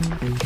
Mm-hmm.